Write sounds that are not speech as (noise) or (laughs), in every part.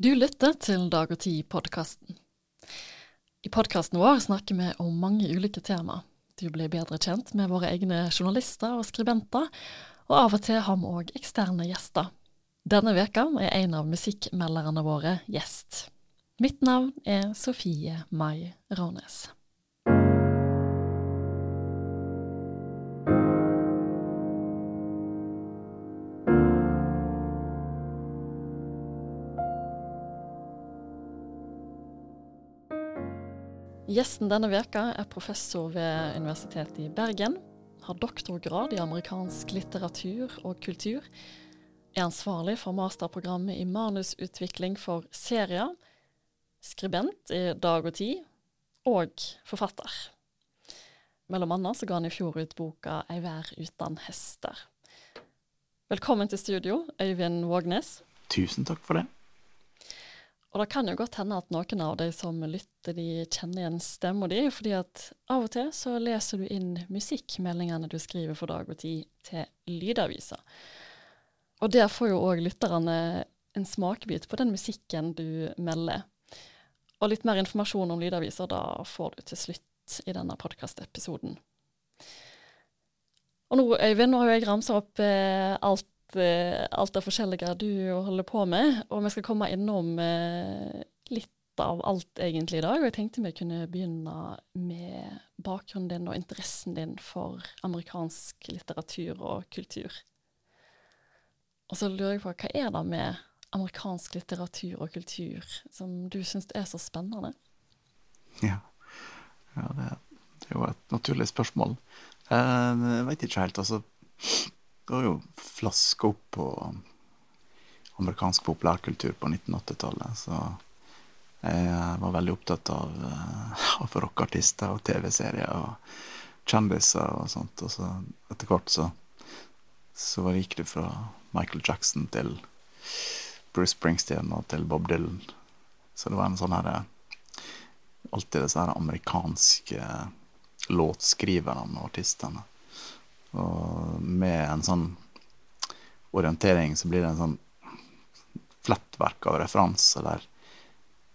Du lytter til Dag og Tid-podkasten. I podkasten vår snakker vi om mange ulike tema. Du blir bedre kjent med våre egne journalister og skribenter, og av og til har vi òg eksterne gjester. Denne veka er en av musikkmelderne våre gjest. Mitt navn er Sofie Mai Rånes. Gjesten denne veka er professor ved Universitetet i Bergen, har doktorgrad i amerikansk litteratur og kultur, er ansvarlig for masterprogrammet i manusutvikling for serier, skribent i Dag og Tid, og forfatter. Mellom annet så ga han i fjor ut boka 'Ei vær utan hester'. Velkommen til studio, Øyvind Vågnes. Tusen takk for det. Og det kan jo godt hende at noen av de som lytter, de kjenner igjen stemma di, fordi at av og til så leser du inn musikkmeldingene du skriver for Dag og Tid til lydaviser. Og der får jo òg lytterne en smakebit på den musikken du melder. Og litt mer informasjon om lydaviser da får du til slutt i denne podkastepisoden. Og nå, Øyvind, nå har jeg ramsa opp eh, alt alt det forskjellige du holder på med. Og vi skal komme innom eh, litt av alt egentlig i dag. Og jeg tenkte vi kunne begynne med bakgrunnen din og interessen din for amerikansk litteratur og kultur. Og så lurer jeg på, hva er det med amerikansk litteratur og kultur som du syns er så spennende? Ja, ja det, det, er jo et naturlig spørsmål. Eh, jeg veit ikke helt, altså det var jo flaska opp på amerikansk populærkultur på 1980-tallet. Så jeg var veldig opptatt av, eh, (laughs) av rockeartister og TV-serier og kjendiser og sånt. Og så etter hvert så, så gikk det fra Michael Jackson til Bruce Springsteen og til Bob Dylan. Så det var en sånn herre Alltid disse her amerikanske låtskriverne og artistene. Og med en sånn orientering så blir det en sånn flettverk av referanse der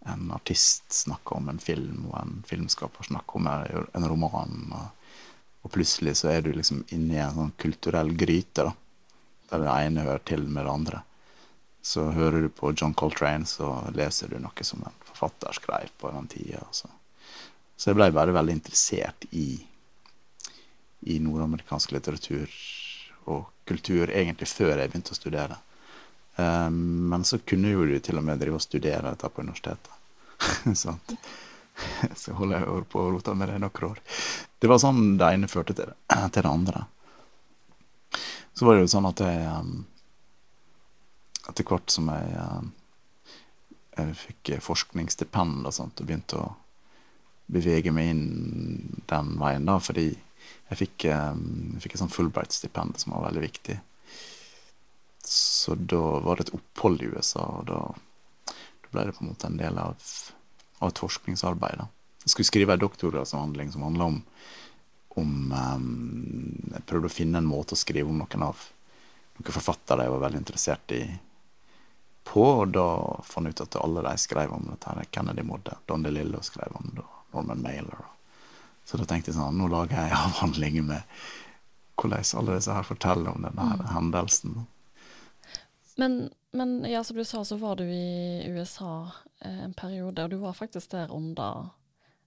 en artist snakker om en film, og en filmskaper snakker om en roman. Og, og plutselig så er du liksom inni en sånn kulturell gryte, da. Der det ene hører til med det andre. Så hører du på John Coltrane, så leser du noe som en forfatter skrev på den tida. Så. så jeg blei bare veldig interessert i i nordamerikansk litteratur og kultur egentlig før jeg begynte å studere. Um, men så kunne jo du til og med drive og studere dette på universitetet. (laughs) (laughs) så holder jeg på å rote med det noen år. Det var sånn det ene førte til det, (clears throat) til det andre. Så var det jo sånn at jeg um, Etter hvert som jeg, um, jeg fikk forskningsstipend og sånt, og begynte å bevege meg inn den veien, da, fordi jeg fikk, jeg fikk et sånn Fulbright-stipend som var veldig viktig. Så da var det et opphold i USA, og da, da ble det på en måte en del av, av et forskningsarbeid. Jeg skulle skrive en doktorgradsavhandling som handla om, om um, Jeg prøvde å finne en måte å skrive om noen av noen forfattere jeg var veldig interessert i på, og da fant jeg ut at alle de skrev om dette. her, Kennedy Modde, Don DeLillo skrev om det, Norman Mailer. og så da tenkte jeg sånn Nå lager jeg en (laughs) avhandling med hvordan alle disse her forteller om denne her mm. hendelsen. Men, men, ja, som du sa, så var du i USA eh, en periode, og du var faktisk der under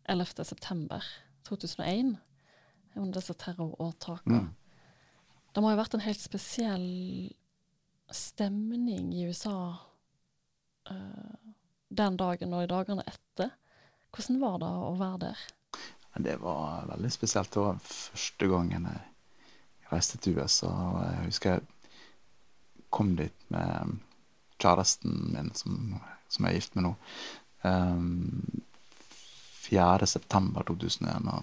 11. september 2001. Under disse terroråtakene. Mm. Det må ha vært en helt spesiell stemning i USA eh, den dagen og i dagene etter. Hvordan var det å være der? Det var veldig spesielt. Det var første gangen jeg reiste til USA. og Jeg husker jeg kom dit med kjæresten min, som, som jeg er gift med nå. Um, 4. september 2001. Og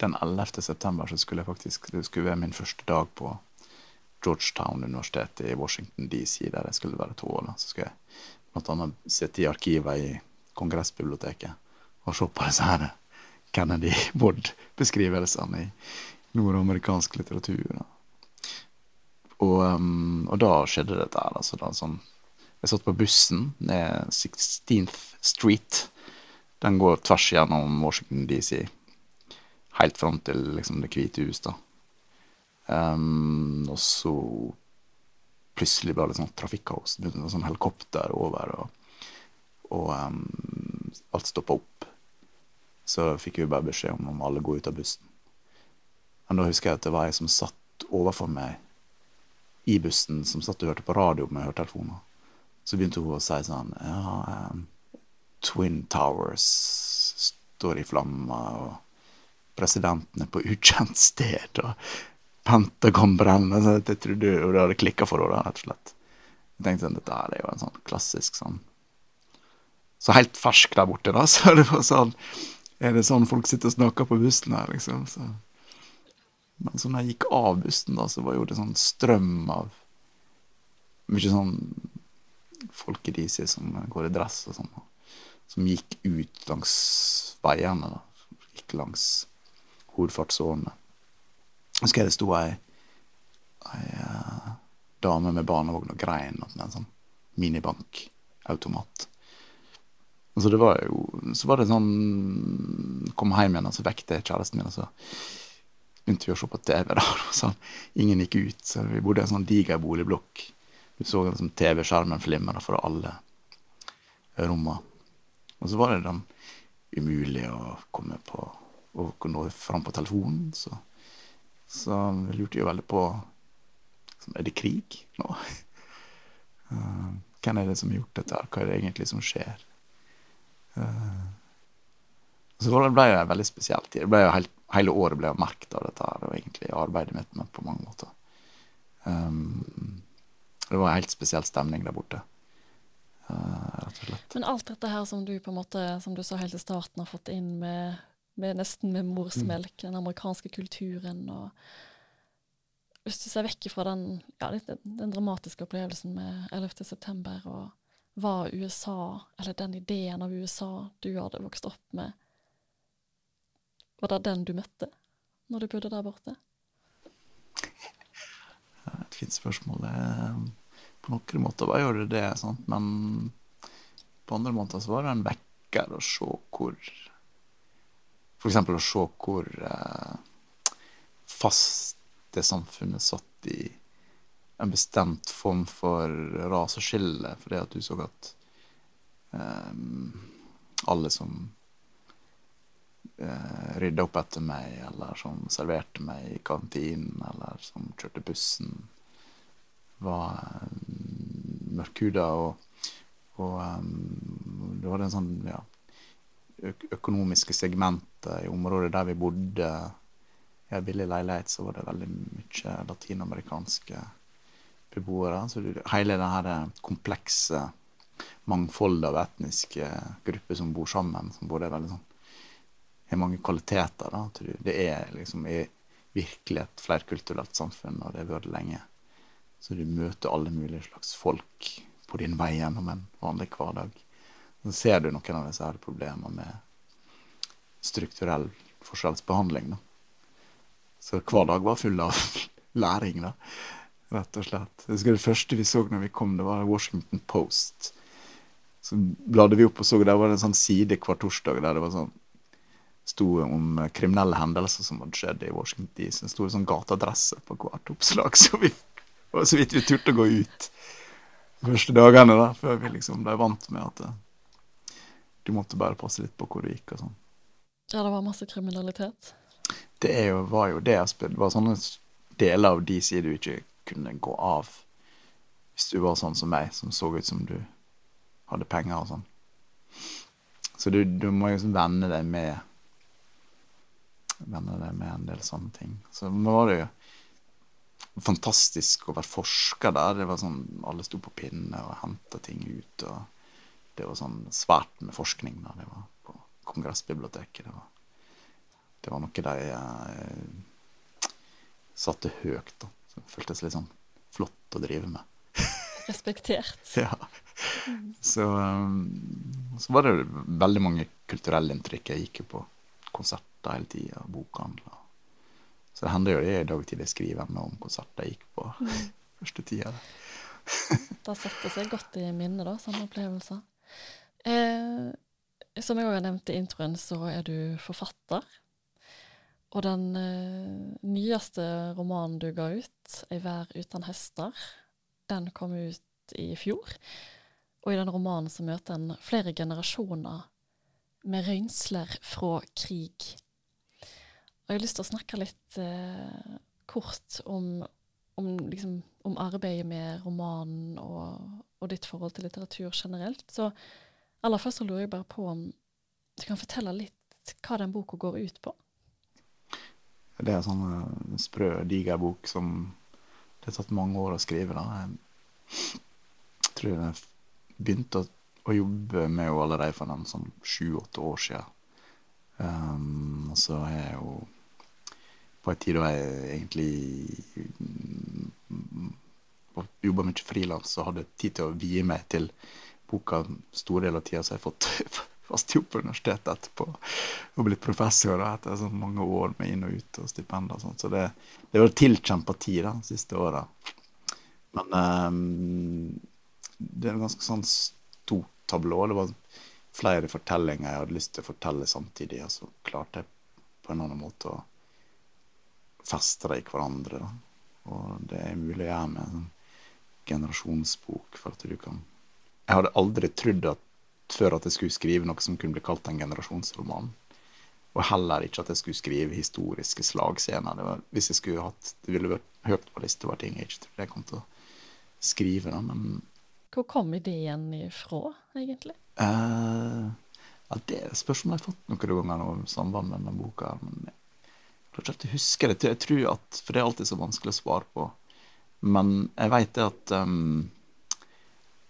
den 11. september så skulle jeg faktisk det skulle være min første dag på Georgetown universitetet i Washington DC, der jeg skulle være to år. Så skulle jeg bl.a. sitte i arkivet i kongressbiblioteket og se på disse her Kennedy (laughs) Wood-beskrivelsene i nordamerikansk litteratur. Og, um, og, da skjedde dette her. Altså, da, sånn, Jeg satt på bussen ned 16th Street. Den går tvers gjennom Washington DC, helt fram til liksom, Det hvite hus. da. Um, og så plutselig ble det sånn trafikkaos. Sånn helikopter over, og, og um, alt stoppa opp. Så fikk vi bare beskjed om om alle går ut av bussen. Men da husker jeg at det var ei som satt overfor meg i bussen, som satt og hørte på radio med hørtelefoner. Så begynte hun å si sånn Ja, um, Twin Towers står i flammer, og presidenten er på ukjent sted, og Pentagon brenner. Så jeg trodde jo det hadde klikka for henne, rett og slett. Jeg tenkte sånn, dette er jo en sånn klassisk sånn Så helt fersk der borte, da. (laughs) Så det var sånn Er det sånn folk sitter og snakker på bussen her, liksom? Så. Men så når jeg gikk av bussen, da, så var jo det sånn strøm av mye sånn folk i DC som går i dress og sånn, som gikk ut langs veiene. da, Gikk langs hovedfartsårene. Husker jeg det sto ei, ei uh, dame med barnevogn og grein med en sånn minibankautomat. Og så det var jo Så var det sånn Kom hjem igjen, og så vekte kjæresten min, og så begynte vi å se på TV. da, (laughs) så Ingen gikk ut. så Vi bodde i en sånn diger boligblokk. Du så liksom TV-skjermen flimre fra alle rommene. Og så var det den umulig å komme på og nå fram på telefonen. Så, så lurte jo veldig på Er det krig nå? Uh, (laughs) hvem er det som har gjort dette? Hva er det egentlig som skjer? Uh, så det ble jo en veldig spesiell tid. Jo helt, hele året ble merket av dette her, og egentlig arbeidet mitt med på mange måter. Um, det var en helt spesiell stemning der borte. Uh, rett og slett. Men alt dette her som du på en måte, som du sa helt i starten, har fått inn med, med nesten med morsmelk, mm. den amerikanske kulturen og Hvis du ser vekk fra den, ja, den, den dramatiske opplevelsen med 11. september, og var USA, eller den ideen av USA du hadde vokst opp med Var det den du møtte når du bodde der borte? Et fint spørsmål. På noen måter var jo det det, sant? men på andre måter så var det en vekker å se hvor eksempel å se hvor eh, fast det samfunnet satt i en bestemt form for raseskille, fordi at du så at um, alle som uh, rydda opp etter meg, eller som serverte meg i kantinen, eller som kjørte bussen, var um, mørkhuda, og, og um, det var en sånn ja, økonomiske segmentet i området der vi bodde. I ei billig leilighet, så var det veldig mye latinamerikanske beboere. Så hele det her komplekse mangfoldet av etniske grupper som bor sammen, som både er veldig sånn har mange kvaliteter. da, Det er liksom i virkelig et flerkulturelt samfunn, og det har vært lenge. Så du møter alle mulige slags folk på din vei gjennom en vanlig hverdag. Så ser du noen av disse her problemene med strukturell forskjellsbehandling. da. Så hver dag var full av (laughs) læring, da, rett og slett. Jeg husker Det første vi så når vi kom, det var Washington Post. Så bladde vi opp og så, der var det en sånn side hver torsdag der det var sånn sto om kriminelle hendelser som hadde skjedd i Washington DC. Det sto en sånn gateadresse på hvert oppslag, (laughs) så vi var så vidt vi turte å gå ut de første dagene da, før vi liksom ble vant med at uh, du måtte bare passe litt på hvor du gikk og sånn. Ja, det var masse kriminalitet? Det jo, var jo det, Asbjørn. Det var sånne deler av DC du ikke kunne gå av hvis du var sånn som meg, som så ut som du hadde penger og sånn. Så du, du må liksom venne deg med Venne deg med en del sånne ting. Så nå var det jo fantastisk å være forsker der. Det var sånn, Alle sto på pinne og henta ting ut. og Det var sånn svært med forskning da det var på Kongressbiblioteket. Det var, det var noe de eh, satte høyt. da. Føltes litt sånn flott å drive med. (laughs) Respektert. ja. Så, um, så, var det veldig mange kulturelle inntrykk. Jeg gikk jo på konserter hele tida, bokhandler. Så det hender jo det i dag til jeg skriver med om konserter jeg gikk på mm. første tida. (laughs) da setter seg godt i minnet, da, sånne opplevelser. Eh, som jeg òg nevnt i introen, så er du forfatter. Og den uh, nyeste romanen du ga ut, 'Ei vær uten hester', den kom ut i fjor. Og i den romanen så møter en flere generasjoner med røynsler fra krig. Og jeg har lyst til å snakke litt uh, kort om, om, liksom, om, arbeidet med romanen og, og, ditt forhold til litteratur generelt. Så aller først så lurer jeg bare på om du kan fortelle litt hva den boka går ut på? Det er en sånn uh, sprø, diger bok som det har tatt mange år å skrive. Da. Jeg tror jeg begynte å, å jobbe med henne allerede for den sånn sju-åtte år siden. Um, og så er jeg jo på en tid da jeg egentlig mm, jobba mye frilans og hadde tid til å vie meg til boka store deler av tida, så jeg har fått (laughs) fast jobb på universitetet etterpå og blitt professor da, etter sånn mange år med inn og ut og stipend og sånt. Så det, det var tilkjempa tid de siste åra. Men um, det er en ganske sånn stort tablå. Det var flere fortellinger jeg hadde lyst til å fortelle samtidig, og så klarte jeg på en annen måte å feste det i hverandre. Da. Og det er mulig å gjøre med en generasjonsbok. for at du kan... Jeg hadde aldri trodd at, før at jeg skulle skrive noe som kunne bli kalt en generasjonsroman. Og heller ikke at jeg skulle skrive historiske slagscener. Det var, hvis jeg skulle hatt, det ville vært høyt på lista over ting jeg ikke trodde jeg kom til å skrive. Da, men Hvor kom ideen ifra, egentlig? Uh, ja, det er spørsmål jeg har fått noen ganger om samband med denne boka. men jeg klarer ikke å huske det. Jeg tror at, For det er alltid så vanskelig å svare på. Men jeg veit det at um,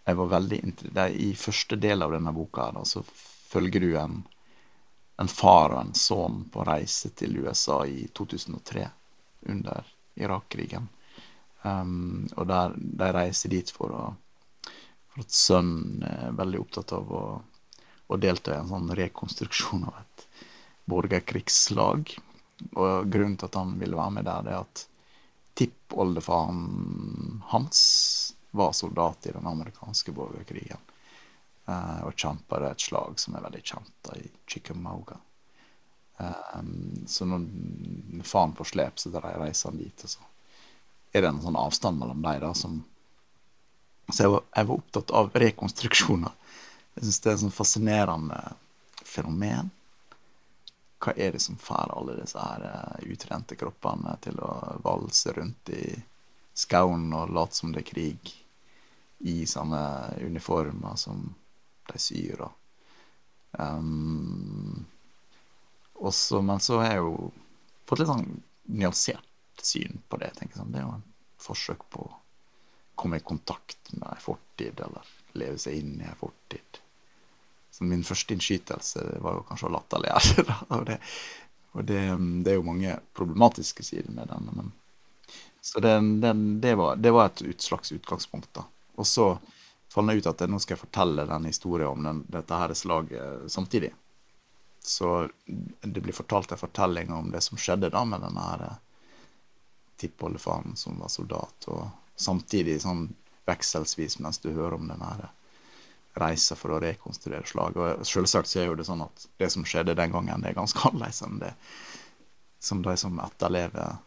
jeg var veldig det I første del av denne boka da, så følger du en, en far og en sønn på reise til USA i 2003, under Irak-krigen. Um, og der, de reiser dit for, å, for at sønnen er veldig opptatt av å, å delta i en sånn rekonstruksjon av et borgerkrigslag og grunnen til at han ville være med der, det er at tippoldefaren hans var soldat i den amerikanske borgerkrigen. Uh, og kjempa et slag som er veldig kjent, da, i Chickamauga. Um, så når faren på slep, så reiser han dit. Og så er det en sånn avstand mellom dem da, som Så jeg var, jeg var opptatt av rekonstruksjoner. Jeg syns det er et sånn fascinerende fenomen hva er det som får alle disse her eh, utrente kroppene til å valse rundt i skauen og late som det er krig, i sånne uniformer som de syr og um, også, Men så har jeg jo fått litt sånn nyansert syn på det. tenker jeg sånn. Det er jo en forsøk på å komme i kontakt med ei fortid, eller leve seg inn i ei fortid. Så min første innskytelse var jo kanskje å latterliggjøre det. Og, det, og det, det, er jo mange problematiske sider med den. Men, så det, det, var, var, et slags utgangspunkt. da. Og så fant jeg ut at nå skal jeg fortelle den historien om den, dette her slaget samtidig. Så det blir fortalt en fortelling om det som skjedde da med denne her tippoldefaren som var soldat, og samtidig sånn vekselsvis mens du hører om denne her reisa for å rekonstruere slaget. Og selvsagt så er jo det sånn at det som skjedde den gangen, det er ganske (laughs) annerledes enn det som de som etterlever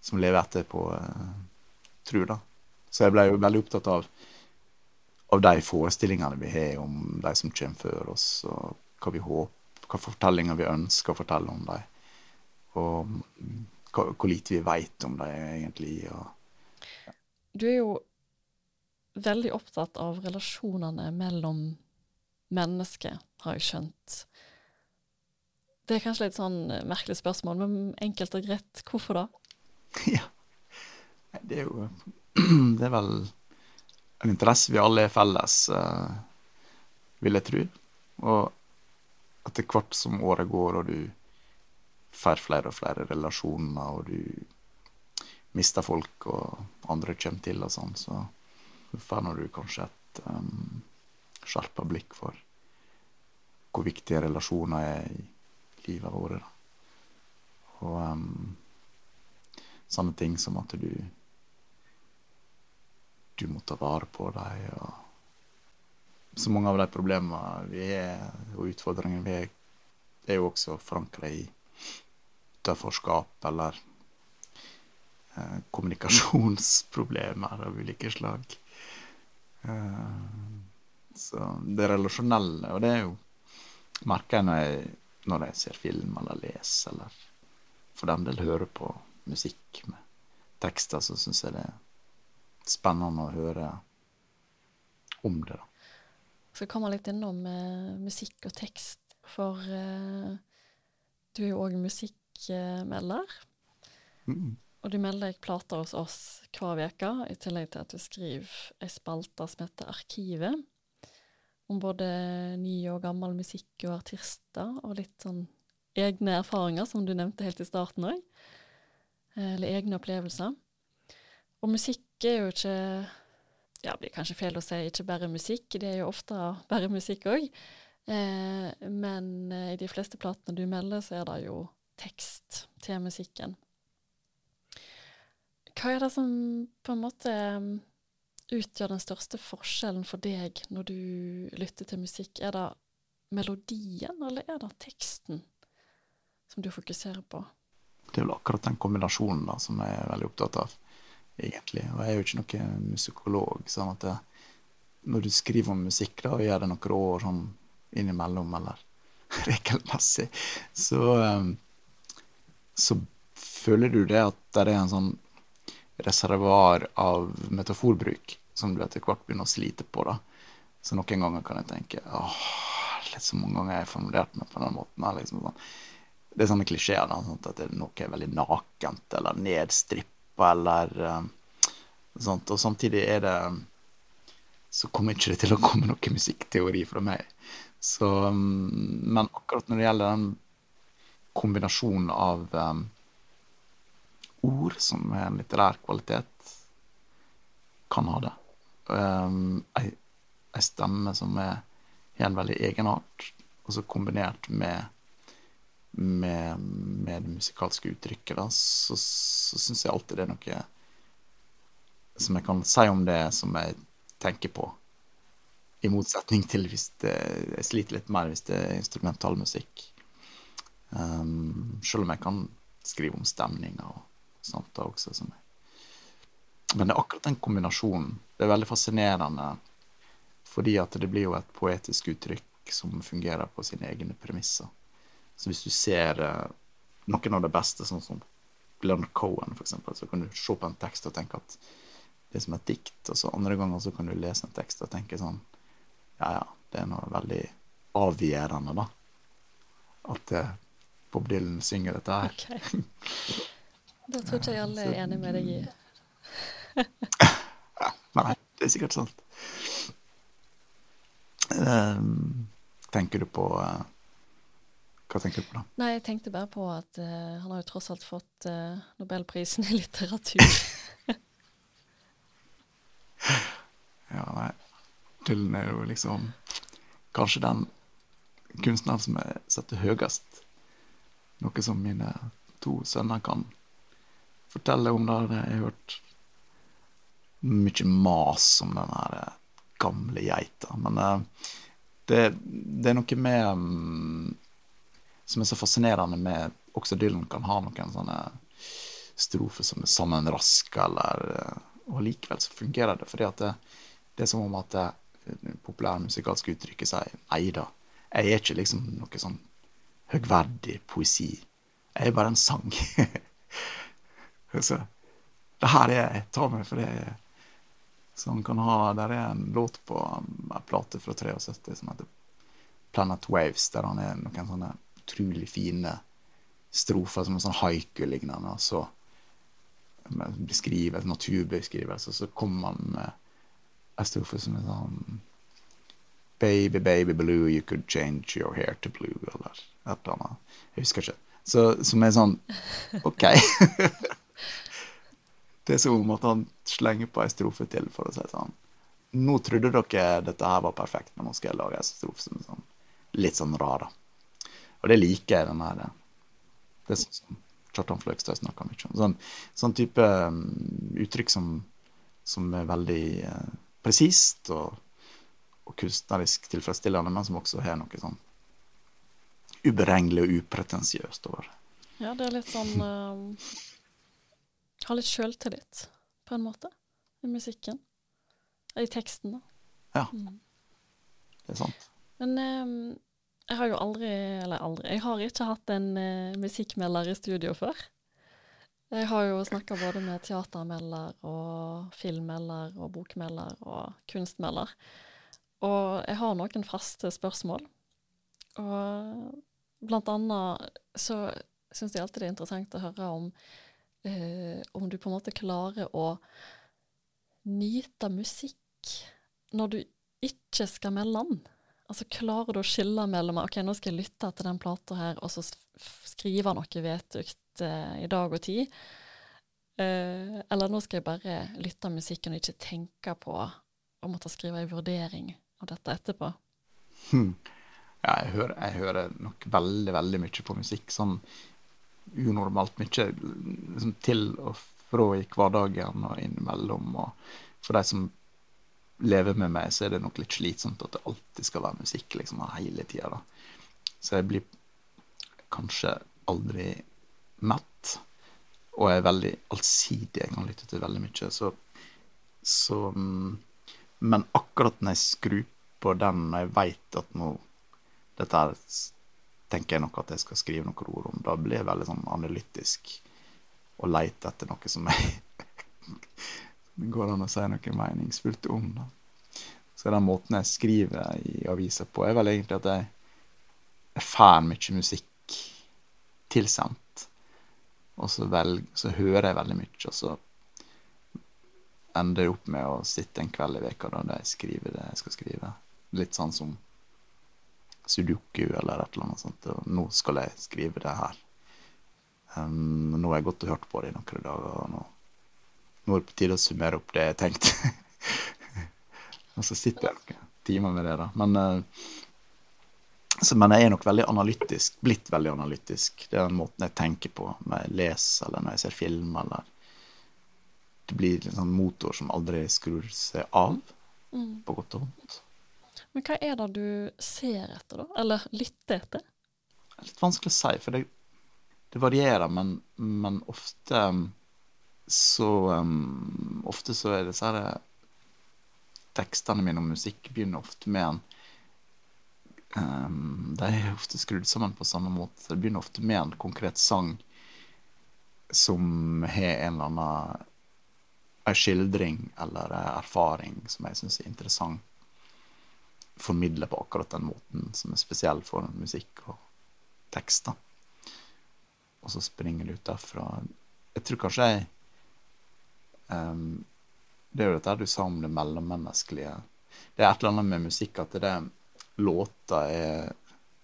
Som lever etterpå, tror, da. Så jeg ble jo veldig opptatt av av de forestillingene vi har om de som kommer før oss, og hva vi håper, hva fortellinger vi ønsker å fortelle om dem. Og hva, hvor lite vi vet om dem egentlig. Og, ja. Du er jo veldig opptatt av relasjonene mellom mennesker, har jeg skjønt. Det er kanskje litt sånn merkelig spørsmål, men enkelt og greit, hvorfor da? (laughs) Ja, det er jo (clears throat) Det er vel en interesse vi alle er felles, uh, vil jeg tro. Og etter hvert som året går, og du får flere og flere relasjoner, og du mister folk, og andre kommer til og sånn, så får du kanskje et um, skjerpa blikk for hvor viktige relasjoner er i livet vårt. Og um, sånne ting som at du du må ta vare på dem. og Så mange av de problemene vi er, og utfordringene vi er, er jo også forankra i utenforskap eller eh, kommunikasjonsproblemer av ulike slag. Eh, så det relasjonelle, og det er jo merker jeg når jeg, når jeg ser film eller leser, eller for den del hører på musikk med tekster, så syns jeg det er spennende å høre om det. da. Jeg skal komme litt innom eh, musikk og tekst, for eh, du er jo òg musikkmelder. Mm. Og du melder deg plater hos oss hver uke, i tillegg til at du skriver ei spalte som heter Arkivet, om både ny og gammel musikk og artister, og litt sånn egne erfaringer, som du nevnte helt i starten òg. Eller egne opplevelser. Og musikk er jo ikke Ja, det blir kanskje feil å si ikke bare musikk, det er jo ofte bare musikk òg. Eh, men eh, i de fleste platene du melder, så er det jo tekst til musikken. Hva er det som på en måte mm, utgjør den største forskjellen for deg når du lytter til musikk? Er det melodien, eller er det teksten som du fokuserer på? Det er vel akkurat den kombinasjonen da, som jeg er veldig opptatt av, egentlig. Og jeg er jo ikke noen musikolog, sånn at det, når du skriver om musikk da, og gjør det noen år sånn innimellom, eller (laughs) regelmessig, så, um, så føler du det at det er en sånn reservoar av metaforbruk som du etter hvert begynner å slite på. da. Så noen ganger kan jeg tenke åh, litt så mange ganger jeg har formulert meg på den måten. Liksom sånn. Det er sånne klisjeer. da, sånn at det er noe veldig nakent eller nedstrippa eller um, sånt. Og samtidig er det så kommer ikke det til å komme noe musikkteori fra meg. Så, um, men akkurat når det gjelder den kombinasjonen av um, ord som er en litterær kvalitet, kan ha det. Um, stemme som er, har en veldig egenart, og så kombinert med, med, med det musikalske uttrykket, da, så, så syns jeg alltid det er noe som jeg kan si om det som jeg tenker på. I motsetning til hvis det, jeg sliter litt mer hvis det er instrumentalmusikk. Um, selv om jeg kan skrive om stemninger og sånt da også. Som jeg. Men det er akkurat den kombinasjonen. Det er veldig fascinerende fordi at det blir jo et poetisk uttrykk som fungerer på sine egne premisser. Så hvis du ser uh, noen av det beste, sånn som Glenn Cohen, eksempel, så kan du se på en tekst og tenke at det er som et dikt. Og så andre ganger så kan du lese en tekst og tenke sånn Ja, ja, det er noe veldig avgjørende, da. At uh, Bob Dylan synger dette her. Okay. Da tror ikke jeg alle er enig med deg i. (laughs) Nei, det er sikkert sant. Um, tenker du på uh, Hva tenker du på da? Nei, jeg tenkte bare på at uh, han har jo tross alt fått uh, Nobelprisen i litteratur. (laughs) ja, nei. Dylan er jo liksom kanskje den kunstneren som er satt høyest. Noe som mine to sønner kan fortelle om Der Jeg har hørt mye mas om den her eh, gamle geita. Men det, det, er noe med um, Som er så fascinerende med Også Dylan kan ha noen sånne strofer som er sammenraska, eller uh, Og likevel så fungerer det. fordi at det, det er som om at det populærmusikalske uttrykket sier nei da. Jeg er ikke liksom noe sånn høgverdig poesi. Jeg er bare en sang. (laughs) Så det her er jeg. Ta meg for det. Som kan ha Der er en låt på en plate fra 73 som heter Planet Waves, der han er noen sånne utrolig fine strofer som er sånn haiku-lignende. Så beskriver, naturbeskrivelse, så kommer man med en strofe som er sånn Baby, baby blue, you could change your hair to blue, eller et eller annet. Jeg husker ikke. Så, som er sånn OK. (laughs) det er som om at han slenger på ei strofe til for å si sånn Nå trodde dere dette her var perfekt, men nå skal jeg lage ei strofe som er sånn, litt sånn rar, da. Og det liker jeg, den her Det er sånn som Kjartan Fløgstad snakker mye om. Sånn, sånn type um, uttrykk som, som er veldig eh, presist og, og, kunstnerisk tilfredsstillende, men som også har noe sånn uberegnelig og upretensiøst over det. Ja, det er litt sånn (laughs) uh, Ha litt sjøltillit, på en måte, i musikken. I teksten, da. Ja. Mm. Det er sant. Men um, jeg har jo aldri, eller aldri, jeg har ikke hatt en uh, musikkmelder i studio før. Jeg har jo snakka både med teatermelder og filmmelder og bokmelder og kunstmelder. Og jeg har noen faste spørsmål. Og blant annet så syns jeg alltid det er interessant å høre om uh, om du på en måte klarer å nyte musikk når du ikke skal melde den. Altså Klarer du å skille mellom ok, nå skal jeg lytte til den plata her, og så skrive noe vetugt eh, i dag og tid? Eh, eller nå skal jeg bare lytte musikken og ikke tenke på å måtte skrive en vurdering av dette etterpå? Hmm. Ja, jeg hører, jeg hører, nok veldig, veldig mye på musikk. Sånn unormalt mye liksom, til og fra i hverdagen og innimellom. Og for de som lever med meg, så er det nok litt slitsomt at det alltid skal være musikk liksom, hele tida. Så jeg blir kanskje aldri mett. Og jeg er veldig allsidig. Jeg kan lytte til veldig mye. Så, så mm, Men akkurat når jeg skrur på den, når jeg veit at nå Dette her tenker jeg nok at jeg skal skrive noen ord om. Da blir jeg veldig sånn analytisk og leite etter noe som jeg det går an å si noe meningsfullt om. Da. Så den måten jeg skriver i aviser på, er vel egentlig at jeg, jeg får mye musikk tilsendt. Og så, velg, så, hører jeg veldig mye, og så ender jeg opp med å sitte en kveld i veka da jeg skriver det jeg skal skrive. Litt sånn som sudoku eller et eller annet sånt. Og nå skal jeg skrive det her. Um, nå har jeg gått og hørt på det i noen dager, og nå nå er det på tide å summere opp det jeg tenkte. (laughs) og så sitter jeg noen timer med det, da. Men, uh, så, men, jeg er nok veldig analytisk, blitt veldig analytisk. Det er den måten jeg tenker på når jeg leser eller når jeg ser film. eller Det blir en sånn motor som aldri skrur seg av, mm. på godt og vondt. Men hva er det du ser etter, da? Eller lytter etter? Er litt vanskelig å si, for det, det varierer, men, men ofte så um, ofte så er disse eh, tekstene mine om musikk begynner ofte med en um, De er ofte skrudd sammen på samme måte. Det begynner ofte med en konkret sang som har en eller annen en skildring eller en erfaring som jeg syns er interessant. Formidle på akkurat den måten som er spesiell for musikk og tekster. Og så springer det ut derfra. Jeg tror kanskje jeg Um, det er jo dette du sa om det mellommenneskelige. Det er et eller annet med musikk at det låter er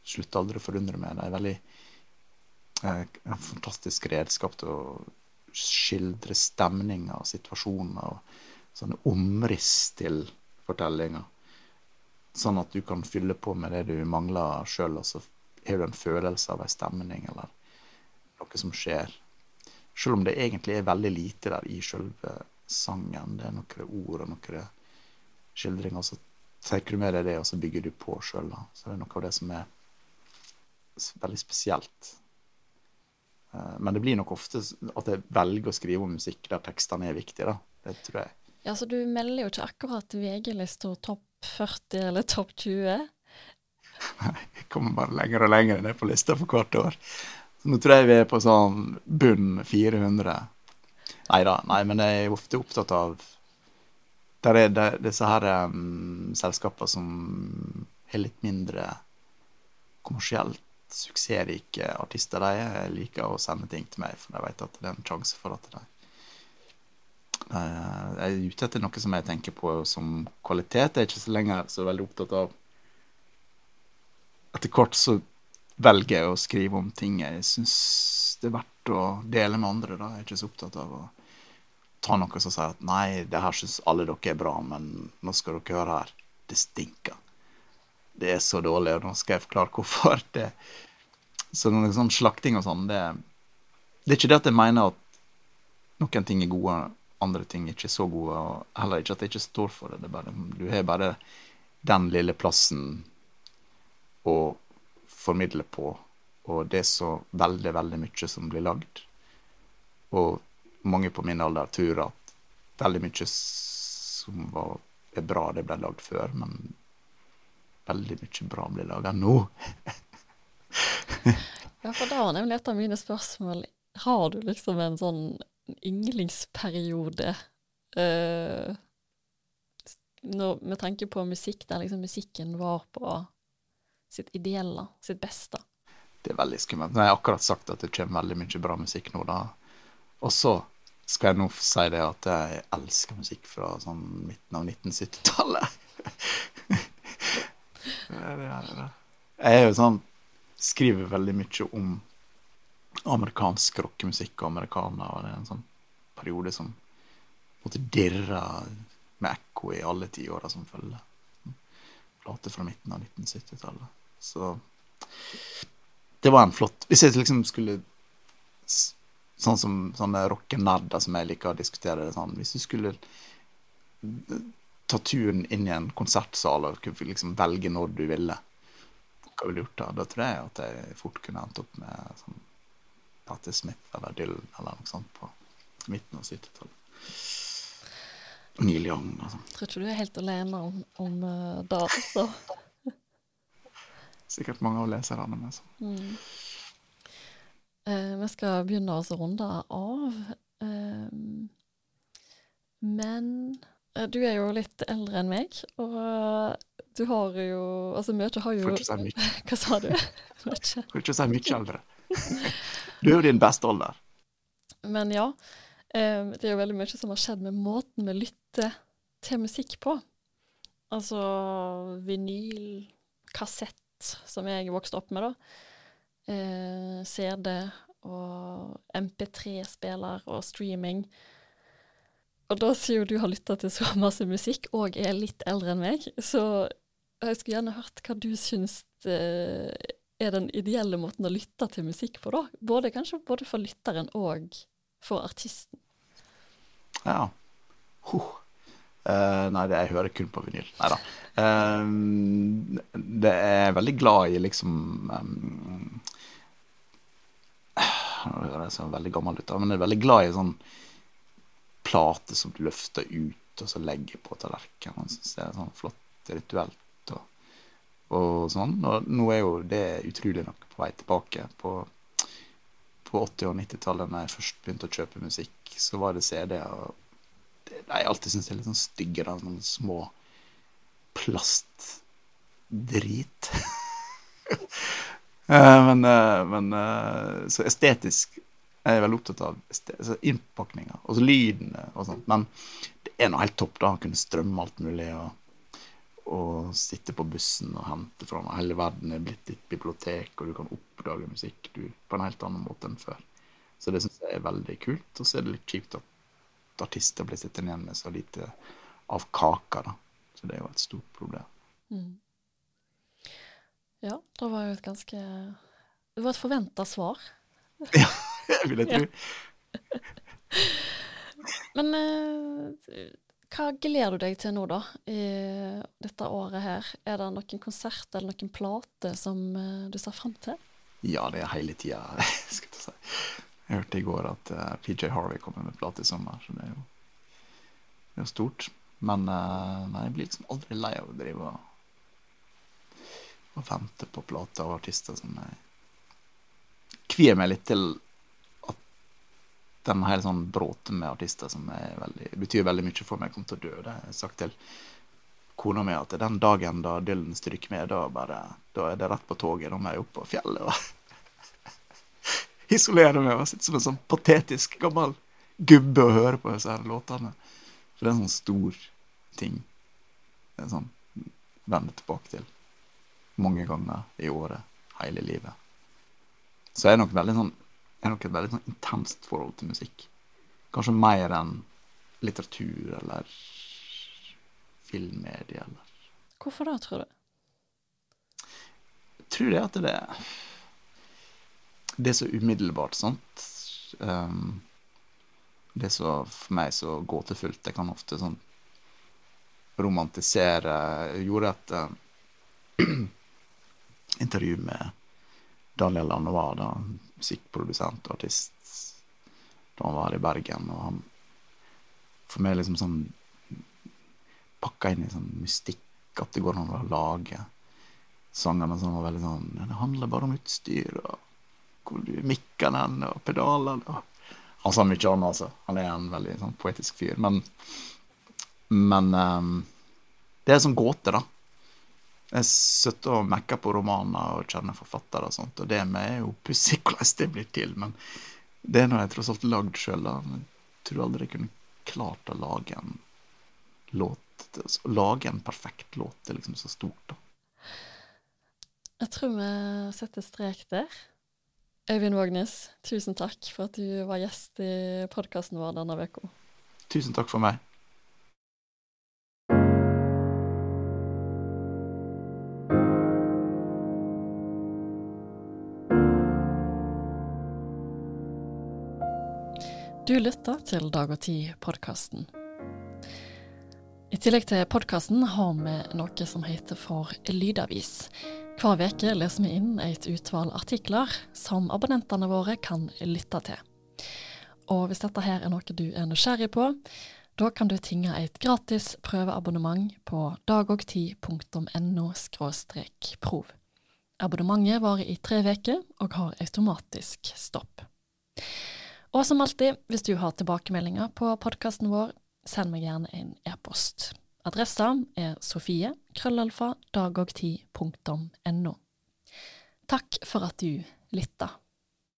Slutter aldri å forundre meg. Det er veldig eh, en fantastisk redskap til å skildre stemninger og situasjoner og sånne omriss til fortellinger. Sånn at du kan fylle på med det du mangler sjøl, og så har du en følelse av en stemning eller noe som skjer. Selv om det egentlig er veldig lite der i selve sangen. Det er noen ord og noen skildringer. Så trekker du med deg det, og så bygger du på sjøl. Så det er noe av det som er veldig spesielt. Eh, men det blir nok ofte at jeg velger å skrive om musikk der tekstene er viktige. da. Det tror jeg. Ja, Så du melder jo ikke akkurat VG-lista topp 40 eller topp 20? (laughs) Nei, jeg kommer bare lenger og lenger ned på lista for hvert år. Nå tror jeg vi er på sånn bunn 400. Nei da, nei, men jeg er ofte opptatt av Der er det, disse her um, selskapene som har litt mindre kommersielt suksessrike artister. De liker å sende ting til meg, for de vet at det er en sjanse for at de Jeg er ute etter noe som jeg tenker på som kvalitet. Jeg er ikke så lenger så veldig opptatt av Etter hvert så velger å skrive om ting jeg syns det er verdt å dele med andre. da. Jeg er ikke så opptatt av å ta noe som sier at nei, det her syns alle dere er bra, men nå skal dere høre her. Det stinker. Det er så dårlig, og nå skal jeg forklare hvorfor. (laughs) det Så noe sånn slakting og sånn, det, det er ikke det at jeg mener at noen ting er gode, andre ting er ikke så gode. Og heller ikke at jeg ikke står for det. det bare, du har bare den lille plassen å formidle på, og det er så veldig, veldig mye som blir lagd. Og mange på min alder tror at veldig mye som var, er bra, det ble lagd før, men veldig mye bra blir laga nå. (laughs) ja, for da var nemlig et av mine spørsmål Har du liksom en sånn ynglingsperiode uh, når, med tanke på musikk, der liksom musikken var på sitt ideelle, sitt beste? Det er veldig skummelt. Jeg har akkurat sagt at det kommer veldig mye bra musikk nå, da. Og så skal jeg nå si det at jeg elsker musikk fra sånn midten av 1970-tallet. (laughs) jeg er jo sånn Skriver veldig mye om amerikansk rockemusikk og amerikaner. og det er en sånn periode som måtte dirre med ekko i alle tiåra som følger. Plater fra midten av 1970-tallet. Så det var en flott Hvis jeg liksom skulle Sånn som sånne rockenerder som jeg liker å diskutere det sånn Hvis du skulle ta turen inn i en konsertsal og liksom velge når du ville, hva ville du gjort da? Da tror jeg at jeg fort kunne endt opp med sånn Patti Smith eller Dylan eller noe sånt på midten av 70-tallet. Neil Young og sånn. Tror ikke du er helt alene om, om uh, det, altså. Sikkert mange av leserne med. Mm. Eh, vi skal begynne å runde av. Eh, men du er jo litt eldre enn meg, og du har jo Altså, mye har jo Får ikke si mye. (laughs) Hva sa du? (laughs) Får ikke si mye eldre. Du er jo din beste alder. Men ja. Um, det er jo veldig mye som har skjedd med måten vi lytter til musikk på. Altså vinyl, kassett, som jeg vokste opp med, da. Eh, CD og MP3-spiller og streaming. Og da siden du har lytta til så masse musikk og er litt eldre enn meg, så jeg skulle gjerne hørt hva du syns uh, er den ideelle måten å lytte til musikk på, da. Både, kanskje både for lytteren og for artisten. Ja. Huh. Uh, nei, jeg hører kun på vinyl. Nei da. Uh, det er veldig glad i liksom um, Nå høres jeg veldig gammel ut, men jeg er veldig glad i sånn plate som du løfter ut og så legger på tallerkenen. Syns det er sånn flott rituelt og, og, sånn. Og nå er jo det utrolig nok på vei tilbake. På, på 80- og 90-tallet, da jeg først begynte å kjøpe musikk, så var det CD-er. Og jeg alltid det er litt sånn stygge, da, sånne små plastdrit. (laughs) Eh, men, eh, men, eh, så estetisk jeg er veldig opptatt av altså innpakninga og så lydene og sånt. Men det er nå helt topp da å kunne strømme alt mulig og, og sitte på bussen og hente fra meg. Hele verden er blitt ditt bibliotek, og du kan oppdage musikk du, på en helt annen måte enn før. Så det syns jeg er veldig kult. Og så er det litt kjipt at artister blir sittende igjen med så lite av kaka. da. Så det er jo et stort problem. Mm. Ja, det var jo et ganske Det var et forventa svar. (laughs) ja, jeg vil jeg tro. Men eh, hva gleder du deg til nå, da, i dette året her? Er det noen konsert eller noen plate som eh, du ser fram til? Ja, det er hele tida, (laughs) skal jeg si. Jeg hørte i går at uh, eh, PJ Harvey kommer med plate i sommer, så det er jo, det er jo stort. Men uh, nei, jeg blir liksom aldri lei av å drive og, og vente på plater av artister som jeg kvier meg litt til at den hele sånn bråten med artister som veldig, betyr veldig mye for meg, kommer til å dø. Det har jeg sagt til kona mi at den dagen da Dylan stryker med, da, bare, da er det rett på toget. Da må jeg opp på fjellet. og isolere meg og sitte som en sånn patetisk gammel gubbe og høre på disse her låtene. For det er en sånn stor ting. Det er sånn vende tilbake til mange ganger i året, hele livet. Så er det nok veldig sånn er nok et veldig sånn intenst forhold til musikk. Kanskje mer enn litteratur eller filmmedie eller Hvorfor da, tror du? Jeg tror det at det er det er så umiddelbart, sant. Um, det er så for meg så gåtefullt. Jeg kan ofte sånn romantisere Jeg gjorde et uh, (clears throat) intervju med Daniel Lanois, da, musikkprodusent og artist, da han var i Bergen. Og han for meg liksom sånn pakka inn i sånn mystikk, at det går an å lage sanger men sånn var veldig sånn Det handler bare om utstyr og hvor du og pedalene og Han sa mye annet, altså. Han er en veldig sånn poetisk fyr. Men, men um, det er en sånn gåte, da. Jeg sitter og mekker på romaner og kjenner forfattere og sånt, og det med er jo pussig hvordan det blir til, men det er nå jeg tross alt lagd sjøl, da. Jeg tror aldri jeg kunne klart å lage en låt Å lage en perfekt låt det er liksom så stort, da. Jeg tror vi setter strek der. Øyvind Vågnes, tusen takk for at du var gjest i podkasten vår denne uka. Tusen takk for meg. Du lytter til Dag og Tid-podkasten. I tillegg til podkasten har vi noe som heter for Lydavis. Hver uke leser vi inn et utvalg artikler som abonnentene våre kan lytte til. Og hvis dette her er noe du er nysgjerrig på, da kan du tinge et gratis prøveabonnement på dagogtid.no prov. Abonnementet varer i tre uker og har automatisk stopp. Og som alltid, hvis du har tilbakemeldinger på podkasten vår, send meg gjerne en e-post. Adressa er sofie krøllalfa dagogti.no. Takk for at du lytta.